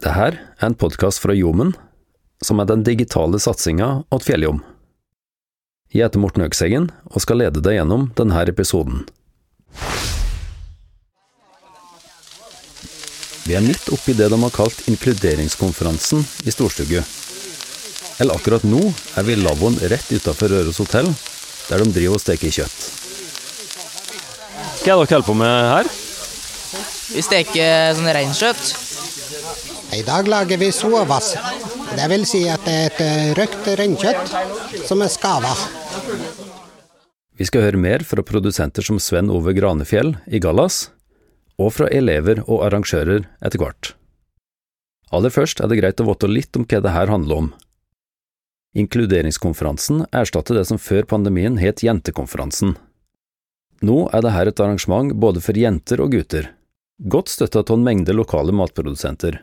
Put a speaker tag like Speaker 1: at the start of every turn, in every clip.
Speaker 1: Det her er en podkast fra Jomen, som er den digitale satsinga åt Fjelljom. Jeg heter Morten Økseggen og skal lede deg gjennom denne episoden. Vi er midt oppi det de har kalt inkluderingskonferansen i Storstugu. Eller akkurat nå er vi i lavvoen rett utafor Røros hotell, der de driver og steker kjøtt. Hva er dere holder på med her?
Speaker 2: Vi steker sånn reinkjøtt.
Speaker 3: I dag lager vi sovas. Det vil si at det er et eh, røkt reinkjøtt som er skava.
Speaker 1: Vi skal høre mer fra produsenter som Sven Ove Granefjell i Gallas, og fra elever og arrangører etter hvert. Aller først er det greit å vite litt om hva det her handler om. Inkluderingskonferansen erstatter det som før pandemien het Jentekonferansen. Nå er det her et arrangement både for jenter og gutter, godt støtta av en mengde lokale matprodusenter.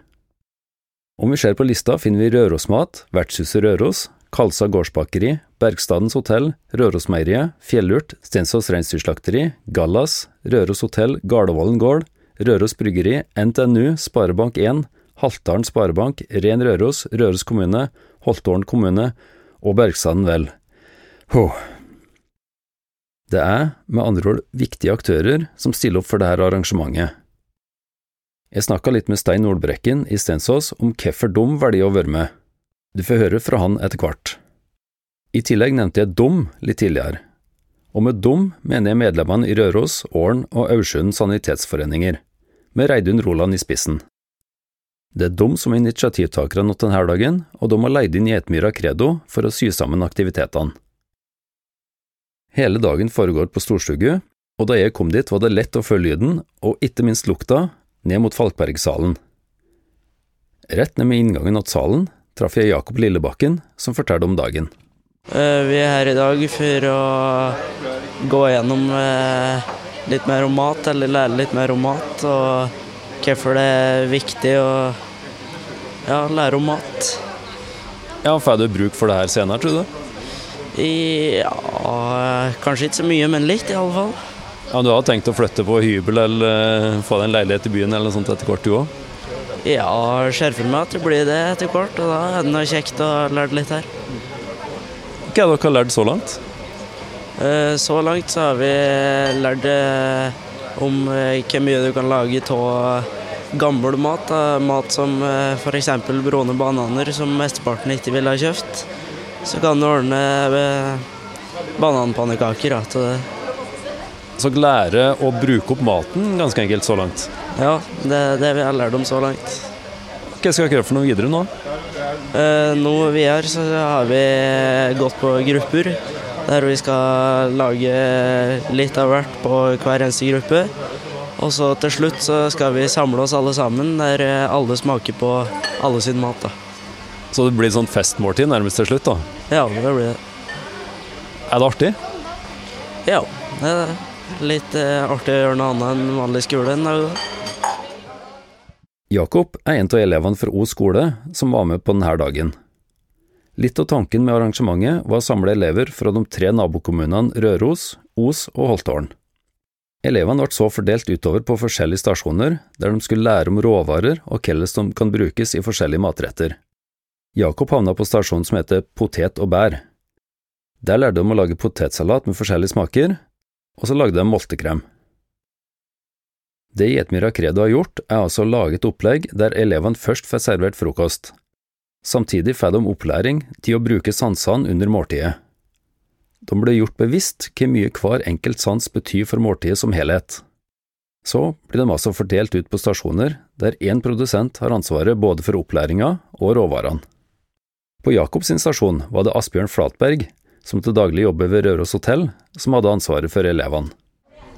Speaker 1: Om vi ser på lista, finner vi Rørosmat, Vertshuset Røros, Kalsa gårdsbakeri, Bergstadens hotell, Rørosmeieriet, Fjellurt, Stensås reinsdyrslakteri, Gallas, Røros hotell, Gardevollen gård, Røros bryggeri, NTNU, Sparebank1, Haltdalen Sparebank, Ren Røros, Røros kommune, Holtålen kommune og Bergstaden vel. Ho. Det er med andre ord viktige aktører som stiller opp for dette arrangementet. Jeg snakka litt med Stein Nordbrekken i Stensås om hvorfor de velger å være med. Du får høre fra han etter hvert. I tillegg nevnte jeg DOM litt tidligere, og med DOM mener jeg medlemmene i Røros, Ålen og Aursund sanitetsforeninger, med Reidun Roland i spissen. Det er de som er initiativtakerne til denne dagen, og de har leid inn Gjetmyra Credo for å sy sammen aktivitetene. Hele dagen foregår på Storstugu, og da jeg kom dit var det lett å følge lyden, og ikke minst lukta, ned mot Falkbergsalen. Rett ned med inngangen til salen traff jeg Jakob Lillebakken, som fortalte om dagen.
Speaker 2: Eh, Vi er her i dag for å gå gjennom eh, litt mer om mat, eller lære litt mer om mat, og hvorfor det er viktig å ja, lære om mat.
Speaker 1: Ja, Får du bruk for det her senere, tror du?
Speaker 2: I, ja, kanskje ikke så mye, men litt i alle fall.
Speaker 1: Ja, Du har tenkt å flytte på hybel eller uh, få deg en leilighet i byen eller noe sånt etter hvert, du òg?
Speaker 2: Ja, ser for meg at det blir det etter hvert, og da er det noe kjekt å lære litt her.
Speaker 1: Hva er det dere har lært så langt?
Speaker 2: Eh, Så langt så har vi lært eh, om eh, hvor mye du kan lage av gammel mat. Mat som f.eks. brune bananer, som mesteparten ikke ville ha kjøpt. Så kan du ordne eh, bananpannekaker av det.
Speaker 1: Så lære å bruke opp maten ganske enkelt så langt.
Speaker 2: Ja, det er det vi har lært om så langt.
Speaker 1: Hva skal dere gjøre for noe videre nå?
Speaker 2: Eh, Nå videre så har vi gått på grupper, der vi skal lage litt av hvert på hver eneste gruppe. Og så til slutt så skal vi samle oss alle sammen, der alle smaker på alle sin mat. da.
Speaker 1: Så det blir sånn festmåltid nærmest til slutt, da.
Speaker 2: Ja, det blir det.
Speaker 1: Er det artig?
Speaker 2: Ja, det er det. Litt eh, artig å gjøre noe annet enn vanlig skole en dag.
Speaker 1: Jakob er en av elevene fra O skole som var med på denne dagen. Litt av tanken med arrangementet var å samle elever fra de tre nabokommunene Røros, Os og Holtålen. Elevene ble så fordelt utover på forskjellige stasjoner, der de skulle lære om råvarer og hvordan de kan brukes i forskjellige matretter. Jakob havna på stasjonen som heter Potet og bær. Der lærte de å lage potetsalat med forskjellige smaker, og så lagde de multekrem. Det Jetmyra Credo har gjort, er altså å lage et opplegg der elevene først får servert frokost. Samtidig får de opplæring til å bruke sansene under måltidet. De blir gjort bevisst hvor mye hver enkelt sans betyr for måltidet som helhet. Så blir de altså fordelt ut på stasjoner der én produsent har ansvaret både for opplæringa og råvarene. På Jakobs stasjon var det Asbjørn Flatberg, som til daglig jobber ved Røros hotell, som hadde ansvaret for elevene.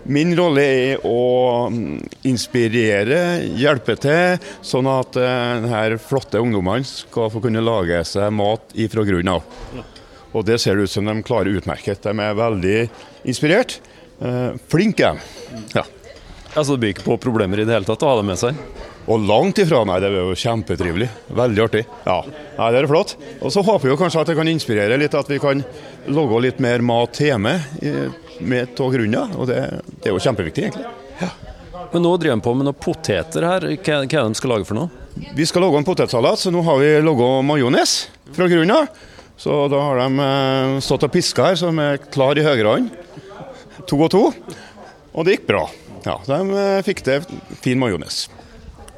Speaker 4: Min rolle er å mm, inspirere, hjelpe til, sånn at eh, denne flotte ungdommene skal få kunne lage seg mat ifra grunnen av. Og det ser ut som de klarer utmerket. De er veldig inspirert. Eh, flinke. Ja.
Speaker 1: Altså det byr ikke på problemer i det hele tatt å ha det med seg?
Speaker 4: Og langt ifra, nei. Det er jo kjempetrivelig. Veldig artig. Ja, nei, det er flott. Og så håper vi jo kanskje at det kan inspirere litt, at vi kan lage litt mer mat hjemme med av grunnen. Og det, det er jo kjempeviktig, egentlig.
Speaker 1: Men nå driver de på med noen poteter her. Hva, hva er det de skal lage for noe?
Speaker 4: Vi skal lage en potetsalat, så nå har vi laga majones fra grunnen av. Så da har de eh, stått og piska her, så de er klar i høyre hånd. To og to. Og det gikk bra. Ja, De eh, fikk til fin majones.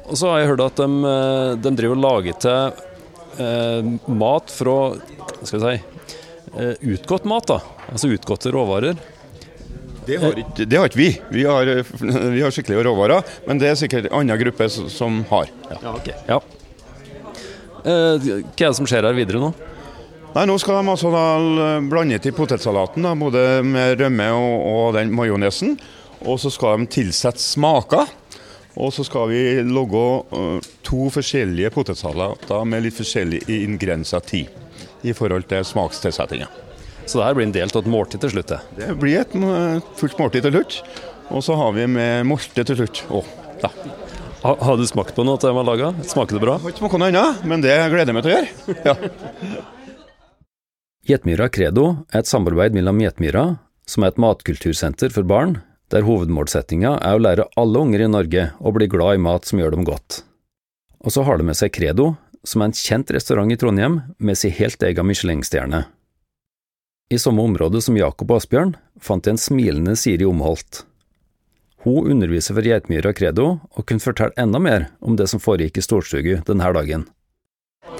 Speaker 1: Og så har jeg hørt at de, eh, de driver og lager til eh, mat fra skal vi si, eh, utgått mat. da, Altså utgåtte råvarer.
Speaker 4: Det har ikke, det har ikke vi. Vi har, vi har skikkelige råvarer, men det er sikkert en annen gruppe som- har. Ja.
Speaker 1: Ja, ok. Ja. Eh, hva er det som skjer her videre nå?
Speaker 4: Nei, Nå skal de altså da blande til potetsalaten, da, både med rømme og, og den majonesen. Og så skal de tilsette smaker. Og så skal vi lage øh, to forskjellige potetsalater med litt forskjellig ingredienser tid. I forhold til smakstilsettinga.
Speaker 1: Så det her blir en del av et måltid til slutt? det.
Speaker 4: Det blir et øh, fullt måltid til slutt. Og så har vi med molte til slutt. òg. ja.
Speaker 1: Ha, har du smakt på noe av det de har laga? Smaker det bra?
Speaker 4: Jeg har ikke smakt noe annet, men det gleder jeg meg til å gjøre. Ja.
Speaker 1: Gjetmyra Credo er et samarbeid mellom Gjetmyra, som er et matkultursenter for barn, der hovedmålsettinga er å lære alle unger i Norge å bli glad i mat som gjør dem godt. Og så har de med seg Credo, som er en kjent restaurant i Trondheim med sin helt egen Michelin-stjerne. I samme område som Jakob og Asbjørn fant jeg en smilende Siri Omholt. Hun underviser for Geitmyra Credo og kunne fortelle enda mer om det som foregikk i Storstugu denne dagen.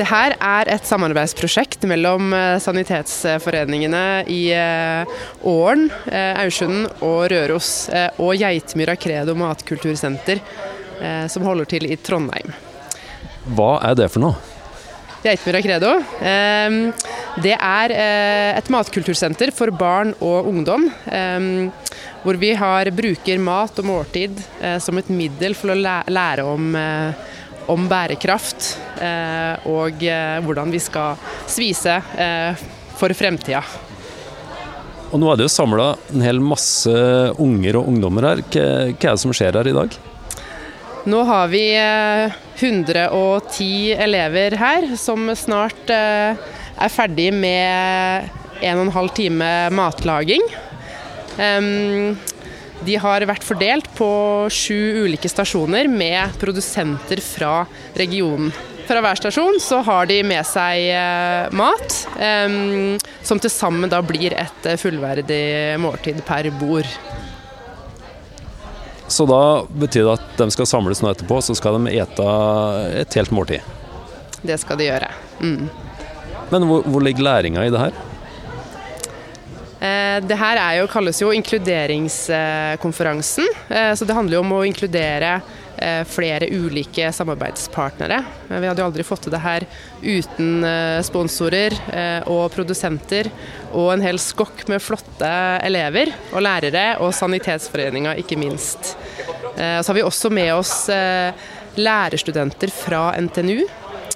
Speaker 5: Det her er et samarbeidsprosjekt mellom eh, sanitetsforeningene i eh, Åren, eh, Aursund og Røros og Geitmyra Credo matkultursenter, som holder til i Trondheim.
Speaker 1: Hva er det for noe?
Speaker 5: Geitmyra Credo. Det er et matkultursenter for barn og ungdom. Hvor vi har, bruker mat og måltid som et middel for å lære om, om bærekraft eh, og eh, hvordan vi skal svise eh, for fremtida.
Speaker 1: Og nå er det jo samla en hel masse unger og ungdommer her. Hva, er det som skjer her i dag?
Speaker 5: Nå har vi eh, 110 elever her som snart er ferdig med en og en halv time matlaging. De har vært fordelt på sju ulike stasjoner med produsenter fra regionen. Fra hver stasjon så har de med seg eh, mat, som til sammen da blir et eh, fullverdig måltid per bord.
Speaker 1: Så da betyr det at de skal samles nå etterpå, så skal de ete et helt måltid.
Speaker 5: Det skal de gjøre. Mm.
Speaker 1: Men hvor, hvor ligger læringa i det her?
Speaker 5: Eh, Det her er jo, kalles jo inkluderingskonferansen. Eh, Så det handler jo om å inkludere eh, flere ulike samarbeidspartnere. Vi hadde jo aldri fått til det her uten sponsorer og produsenter og en hel skokk med flotte elever og lærere, og Sanitetsforeninga ikke minst. Så har vi også med oss lærerstudenter fra NTNU.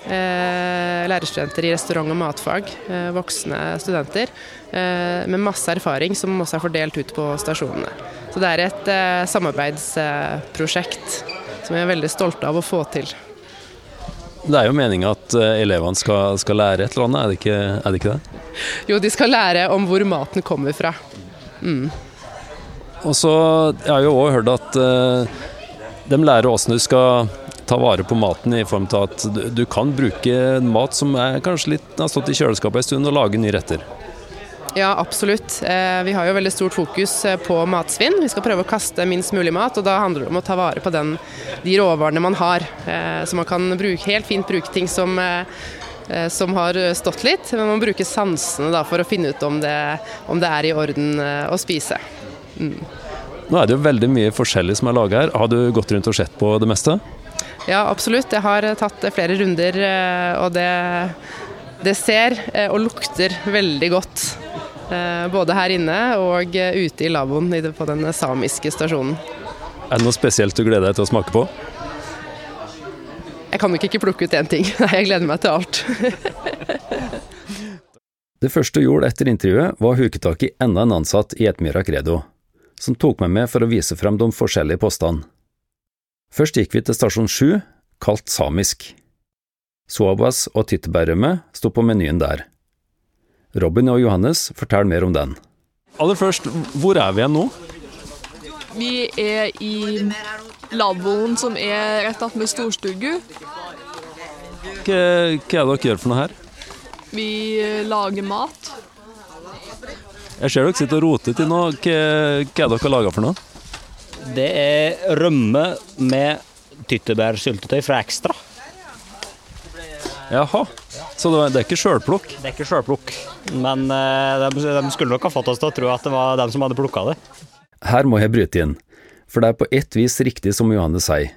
Speaker 5: Eh, lærerstudenter i restaurant- og matfag, eh, voksne studenter, eh, med masse erfaring som også er fordelt ut på stasjonene. Så det er et samarbeidsprosjekt som vi er veldig stolte av å få til.
Speaker 1: Det er jo meninga at elevene skal, skal lære et eller annet, er det, ikke, er det ikke det?
Speaker 5: Jo, de skal lære om hvor maten kommer fra.
Speaker 1: Og så jeg har jo òg hørt at de lærer åssen du skal ta vare på maten i form av at du, kan bruke mat som er kanskje litt har stått i kjøleskapet en stund, og lage nye retter.
Speaker 5: Ja, absolutt. Eh, Vi har jo veldig stort fokus eh, på matsvinn. Vi skal prøve å kaste minst mulig mat, og da handler det om å ta vare på den, de råvarene man har. Eh, Så man kan bruke, helt fint bruke ting som, som har stått litt, men man bruker sansene da, for å finne ut om det, om det er i orden å spise.
Speaker 1: Nå er det jo veldig mye forskjellig som er laga her. Har du gått rundt og sett på det meste?
Speaker 5: Ja, absolutt. Jeg har tatt flere runder, eh, og det, det ser eh, og lukter veldig godt. Eh, Både her inne og eh, ute i lavvoen på den samiske stasjonen.
Speaker 1: Er det noe spesielt du gleder deg til å smake på?
Speaker 5: Jeg kan nok ikke plukke ut én ting. Nei, jeg gleder meg til alt.
Speaker 1: Det første hun gjorde etter intervjuet, var å huke tak i enda en ansatt i Etmyra Credo, som tok meg med for å vise frem de forskjellige postene. Først gikk vi til stasjon sju, kalt samisk. Suabas og tyttebærrømme sto på menyen der. Robin og Johannes forteller mer om den. Aller først, hvor er vi igjen nå?
Speaker 6: Vi er i lavvoen som er rett attmed storstugu.
Speaker 1: Hva, hva er det dere gjør for noe her?
Speaker 6: Vi eh, lager mat.
Speaker 1: Jeg ser dere sitter og roter til noe. Hva, hva er det dere lager for noe?
Speaker 7: Det er rømme med tyttebærsyltetøy fra Ekstra.
Speaker 1: Jaha, så det er ikke sjølplukk?
Speaker 7: Det er ikke sjølplukk, men eh, de, de skulle nok ha fått oss til å tro at det var dem som hadde plukka det.
Speaker 1: Her må jeg bryte inn, for det er på ett vis riktig som Johanne sier.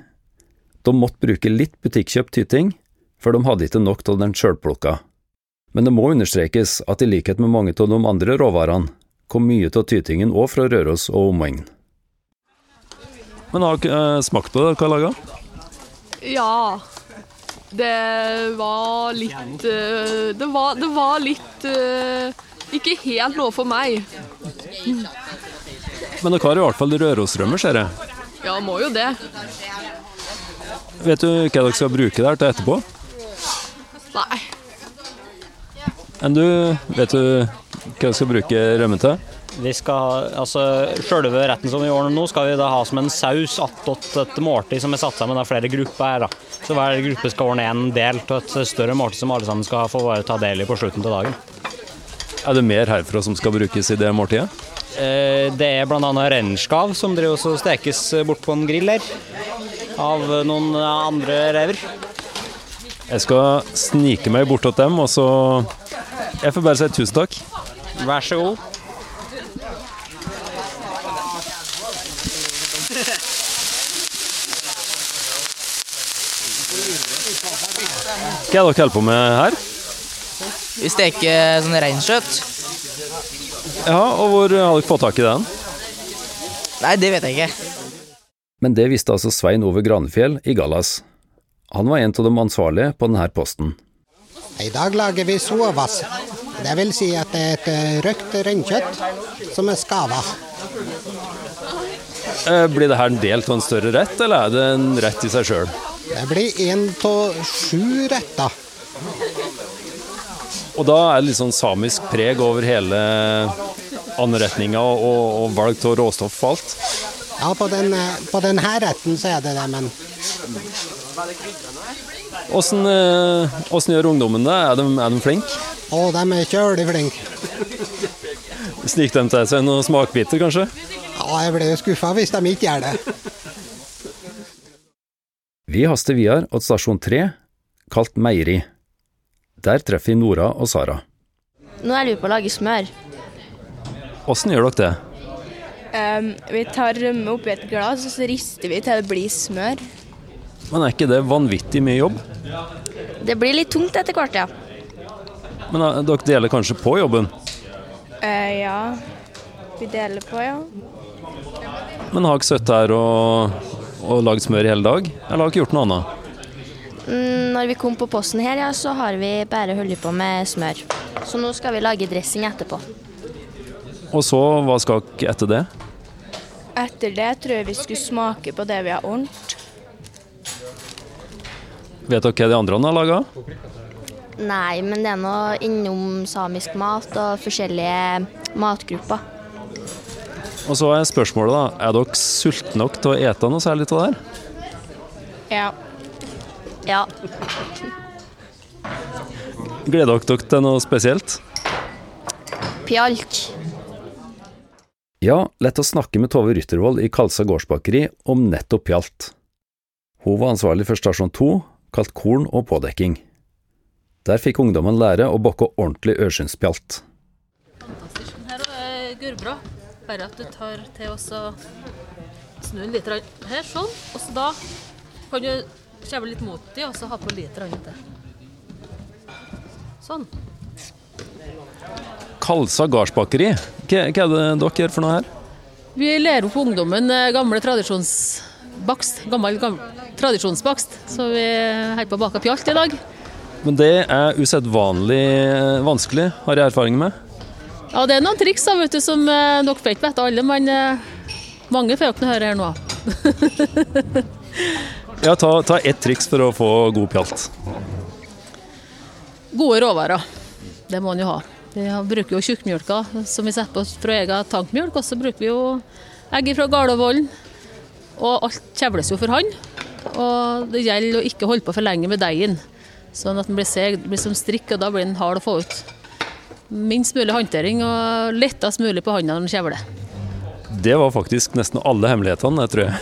Speaker 1: De måtte bruke litt butikkjøpt tyting, for de hadde ikke nok av den sjølplukka. Men det må understrekes at i likhet med mange av de andre råvarene, kom mye av tytingen òg fra Røros og omegn. Men har dere eh, smakt på det dere har laga?
Speaker 6: Ja. Det var litt eh, Det var, det var litt eh, Ikke helt noe for meg.
Speaker 1: Men dere har i hvert fall Rørosrømmer, ser jeg.
Speaker 6: Ja, må jo det.
Speaker 1: Vet du hva dere skal bruke der til etterpå?
Speaker 6: Nei.
Speaker 1: Enn du, vet du hva dere skal bruke rømmen til?
Speaker 7: Vi skal ha, altså Selve retten som vi ordner nå, skal vi da ha som en saus attåt et måltid som er satt sammen av flere grupper. her da. Så Hver gruppe skal ordne en del av et større måltid som alle sammen skal få ta del i på slutten av dagen.
Speaker 1: Er det mer herfra som skal brukes i det måltidet?
Speaker 7: Eh, Det er bl.a. reinskav som driver og stekes bort på en grill her. Av noen andre rever.
Speaker 1: Jeg skal snike meg bort til dem, og så Jeg får bare si tusen takk.
Speaker 7: Vær så god.
Speaker 1: Hva er det dere holder på med her?
Speaker 8: Vi steker sånn reinkjøtt.
Speaker 1: Ja, og hvor har dere fått tak i den?
Speaker 8: Nei, det vet jeg ikke.
Speaker 1: Men det visste altså Svein Ove Granefjell i Gallas. Han var en av de ansvarlige på denne posten.
Speaker 3: I dag lager vi sovas. Det vil si at det er et eh, røkt reinkjøtt som er skava.
Speaker 1: Eh, Blir det her en del av en større rett, eller er det en rett i seg sjøl?
Speaker 3: Det blir én av sju retter.
Speaker 1: Og da er det litt sånn samisk preg over hele anretninga og, og valg av råstoff og alt.
Speaker 3: Ja, på, den, på denne retten så er det det, men
Speaker 1: Åssen eh, gjør ungdommen det? Er de, er de flinke?
Speaker 3: å, de er kjølig flinke.
Speaker 1: Sniker de til seg noen smakbiter, kanskje?
Speaker 3: Ja, jeg blir skuffa hvis de ikke gjør det.
Speaker 1: Vi haster videre til stasjon tre, kalt Meieri. Der treffer vi Nora og Sara.
Speaker 9: Nå er jeg lurer på å lage smør.
Speaker 1: Åssen gjør dere det?
Speaker 9: Um, vi tar rømme oppi et glass, og så rister vi til det blir smør.
Speaker 1: Men er ikke det vanvittig mye jobb?
Speaker 9: Det blir litt tungt etter hvert, ja.
Speaker 1: Men eh, dere deler kanskje på jobben?
Speaker 9: Uh, ja. Vi deler på, ja.
Speaker 1: Men har dere sittet her og, og lagd smør i hele dag, eller har dere gjort noe annet?
Speaker 9: Mm, Når vi kom på posten her, ja, så har vi bare holdt på med smør. Så nå skal vi lage dressing etterpå.
Speaker 1: Og så, hva skal dere etter det?
Speaker 9: Etter det tror jeg vi skulle smake på det vi har ordnet.
Speaker 1: Vet dere hva de andre har laga?
Speaker 9: Nei, men det er nå innom samisk mat og forskjellige matgrupper.
Speaker 1: Og så er spørsmålet, da. Er dere sultne nok til å ete noe særlig av det her?
Speaker 9: Ja. Ja.
Speaker 1: Gleder dere dere til noe spesielt?
Speaker 9: Pjalk.
Speaker 1: Ja, lett å snakke med Tove Ryttervold i Kalsa gårdsbakeri om nettopp pjalt. Hun var ansvarlig for stasjon to, kalt korn og pådekking. Der fikk ungdommen lære å bokke ordentlig ørskynspjalt.
Speaker 10: Her er gørrbra. Bare at du tar til og så snur den litt her, sånn. Og så da kan du kjeve litt mot dem og så ha på litt til. Sånn.
Speaker 1: Kalsa gardsbakeri, hva, hva er det dere gjør for noe her?
Speaker 10: Vi lærer opp ungdommen eh, gamle tradisjonsbakst. Gammel, gammel tradisjonsbakst. Så vi holder på å bake pjalt i dag.
Speaker 1: Men det er usedvanlig eh, vanskelig, har jeg erfaring med.
Speaker 10: Ja, det er noen triks da, vet du, som eh, dere får ikke vite alle, men eh, mange får dere høre her nå.
Speaker 1: Ja, ta, ta ett triks for å få god pjalt.
Speaker 10: Gode råvarer. Det må en jo ha. Vi bruker jo tjukkmjølka som vi setter på fra egen tankmjølk, og så bruker vi jo egg fra Gardervollen. Og alt kjevles jo for hånd. Og det gjelder å ikke holde på for lenge med deigen. Sånn at den blir seg, blir som strikk, og da blir den hard å få ut. Minst mulig håndtering og lettest mulig på hånda når den kjevler.
Speaker 1: Det var faktisk nesten alle hemmelighetene, jeg tror jeg.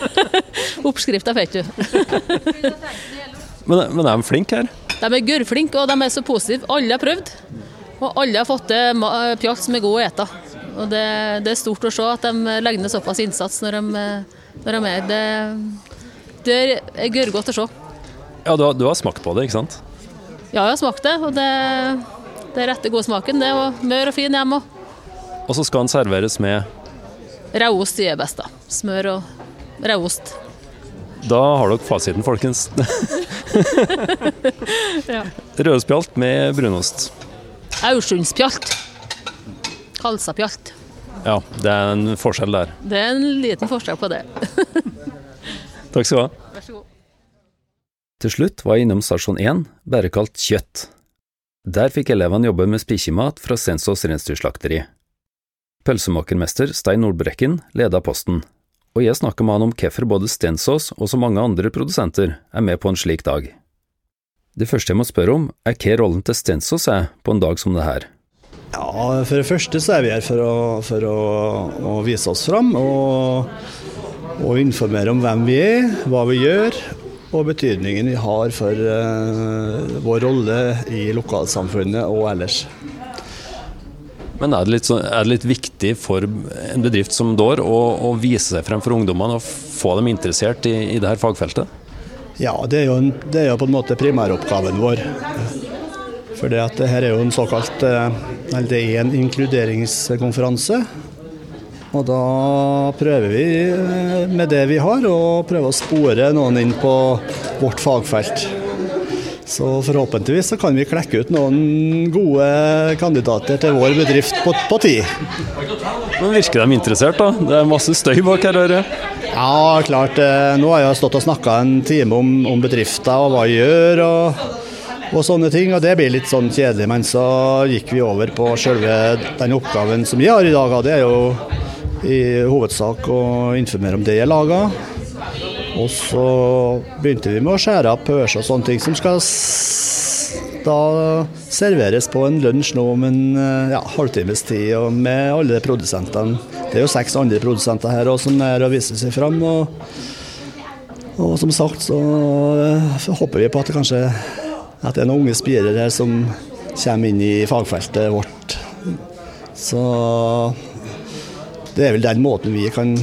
Speaker 10: Oppskrifta fikk du.
Speaker 1: Men, men er de flinke her?
Speaker 10: De er gørrflinke, og de er så positive. Alle har prøvd. Og alle har fått til pjalt som er god å ete. Og det, det er stort å se at de legger ned såpass innsats når de, når de er det, det er gørrgodt å se.
Speaker 1: Ja, du har, du har smakt på det, ikke sant?
Speaker 10: Ja, jeg har smakt det, og det, det er rette god smaken. Det er mør og fin hjemme.
Speaker 1: Og så skal den serveres med
Speaker 10: rødost er best, da. Smør og rødost.
Speaker 1: Da har dere fasiten, folkens.
Speaker 10: Ja.
Speaker 1: Rødspjalt med brunost.
Speaker 10: Aursundspjalt. Halsapjalt.
Speaker 1: Ja, det er en forskjell der.
Speaker 10: Det er en liten forskjell på det.
Speaker 1: Takk skal du ha.
Speaker 10: Vær så god.
Speaker 1: Til slutt var jeg innom stasjon 1, bare kalt Kjøtt. Der fikk elevene jobbe med spikkjemat fra Stensås reinsdyrslakteri. Pølsemakermester Stein Nordbrekken leda posten, og jeg snakka med han om hvorfor både Stensås og så mange andre produsenter er med på en slik dag. Det første jeg må spørre om, er hva rollen til Stensås er på en dag som det her.
Speaker 11: Ja, For det første så er vi her for å, for å, å vise oss fram og, og informere om hvem vi er, hva vi gjør og betydningen vi har for uh, vår rolle i lokalsamfunnet og ellers.
Speaker 1: Men er det litt, så, er det litt viktig for en bedrift som Dår å, å vise seg frem for ungdommene og få dem interessert i, i dette fagfeltet?
Speaker 11: Ja, det er, jo en, det er jo på en måte primæroppgaven vår. For det her er jo en såkalt eh, en inkluderingskonferanse. Og da prøver vi eh, med det vi har, og prøver å spore noen inn på vårt fagfelt. Så forhåpentligvis så kan vi klekke ut noen gode kandidater til vår bedrift på, på tid.
Speaker 1: Men Virker de interessert, da? Det er masse støy bak her, hører jeg.
Speaker 11: Ja, klart. eh, Nå har jeg stått og snakka en time om, om bedrifter og hva jeg gjør og, og sånne ting, og det blir litt sånn kjedelig. Men så gikk vi over på selve den oppgaven som jeg har i dag, og det er jo i hovedsak å informere om det jeg laga. Og så begynte vi med å skjære opp pølser og sånne ting som skal da serveres på en lunsj nå om en eh, ja, halvtimes tid og med alle produsentene. Det er jo seks andre produsenter her også som er og viser seg fram. Og, og som sagt så så håper vi på at det kanskje at det er noen unge spirer her som kommer inn i fagfeltet vårt. Så det er vel den måten vi kan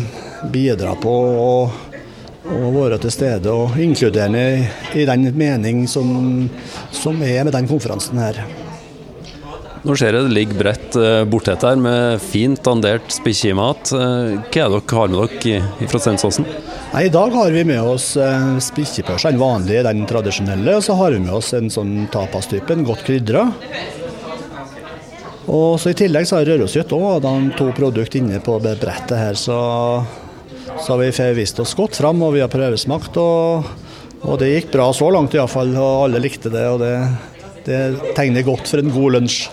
Speaker 11: bidra på. og og være til stede og inkluderende i den mening som, som er med den konferansen her.
Speaker 1: Nå ser jeg det ligger bredt eh, bortett her med fint dandert spisemat. Eh, Hva er det dere har med dere fra Stensåsen?
Speaker 11: I dag har vi med oss eh, den vanlige, den tradisjonelle. Og så har vi med oss en sånn tapastype, en godt krydra. Og så I tillegg så har Røroskjøtt òg to produkter inne på brettet her. Så, så vi fått vist oss godt fram, og vi har prøvesmakt. Og, og det gikk bra så langt iallfall, og alle likte det. Og det, det tegner godt for en god lunsj.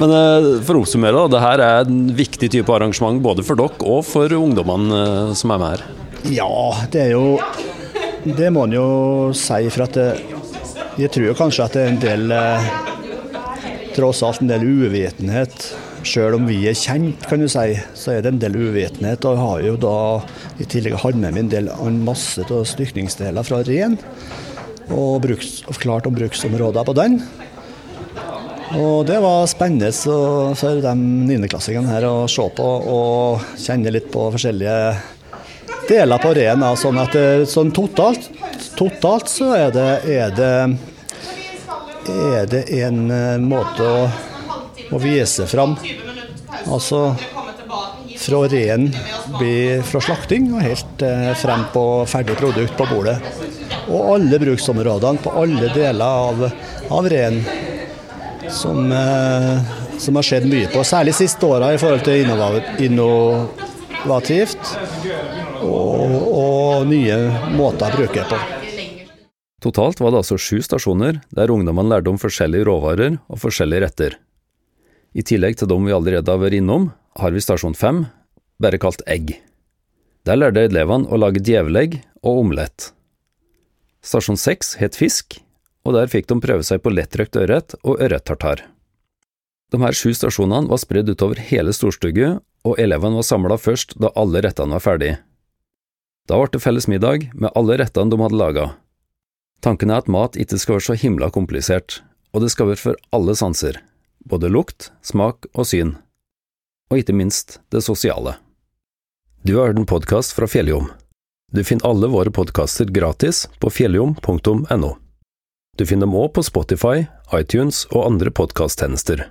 Speaker 1: Men eh, for å oppsummere, da, det her er en viktig type arrangement både for dere og for ungdommene eh, som er med her.
Speaker 11: Ja, det er jo Det må en jo si, for at det, jeg tror jo kanskje at det er en del eh, Tross alt en del uvitenhet. Selv om vi er kjent, kan du si, så er det en del uvitenhet. Og jeg har jo da i tillegg hatt med meg en del en masse av stykningsdeler fra ren. Og, bruks, klart om bruksområder på den. Og det var spennende for de niendeklassingene her å se på og kjenne litt på forskjellige deler på ren. Sånn at sånn totalt, totalt så er det, er det, er det en eh, måte å, å vise fram. Altså fra ren blir fra slakting og helt eh, frem på ferdig produkt på bordet. Og alle bruksområdene på alle deler av, av ren som, eh, som har skjedd mye på, særlig siste åra i forhold til innova- innovativt og, og nye måter å bruke på.
Speaker 1: Totalt var det altså sju stasjoner der ungdommene lærte om forskjellige råvarer og forskjellige retter. I tillegg til dem vi allerede har vært innom, har vi stasjon fem, bare kalt egg. Der lærte elevene å lage djevelegg og omelett. Stasjon seks het Fisk, og der fikk de prøve seg på lettrøkt ørret og ørrettartar. De her sju stasjonene var spredd utover hele storstugu, og elevene var samla først da alle rettene var ferdige. Da ble det felles middag med alle rettene de hadde laga. Tanken er at mat ikke skal være så himla komplisert, og det skal være for alle sanser, både lukt, smak og syn, og ikke minst det sosiale. Du har hørt en podkast fra Fjelljom. Du finner alle våre podkaster gratis på fjelljom.no. Du finner dem òg på Spotify, iTunes og andre podkasttjenester.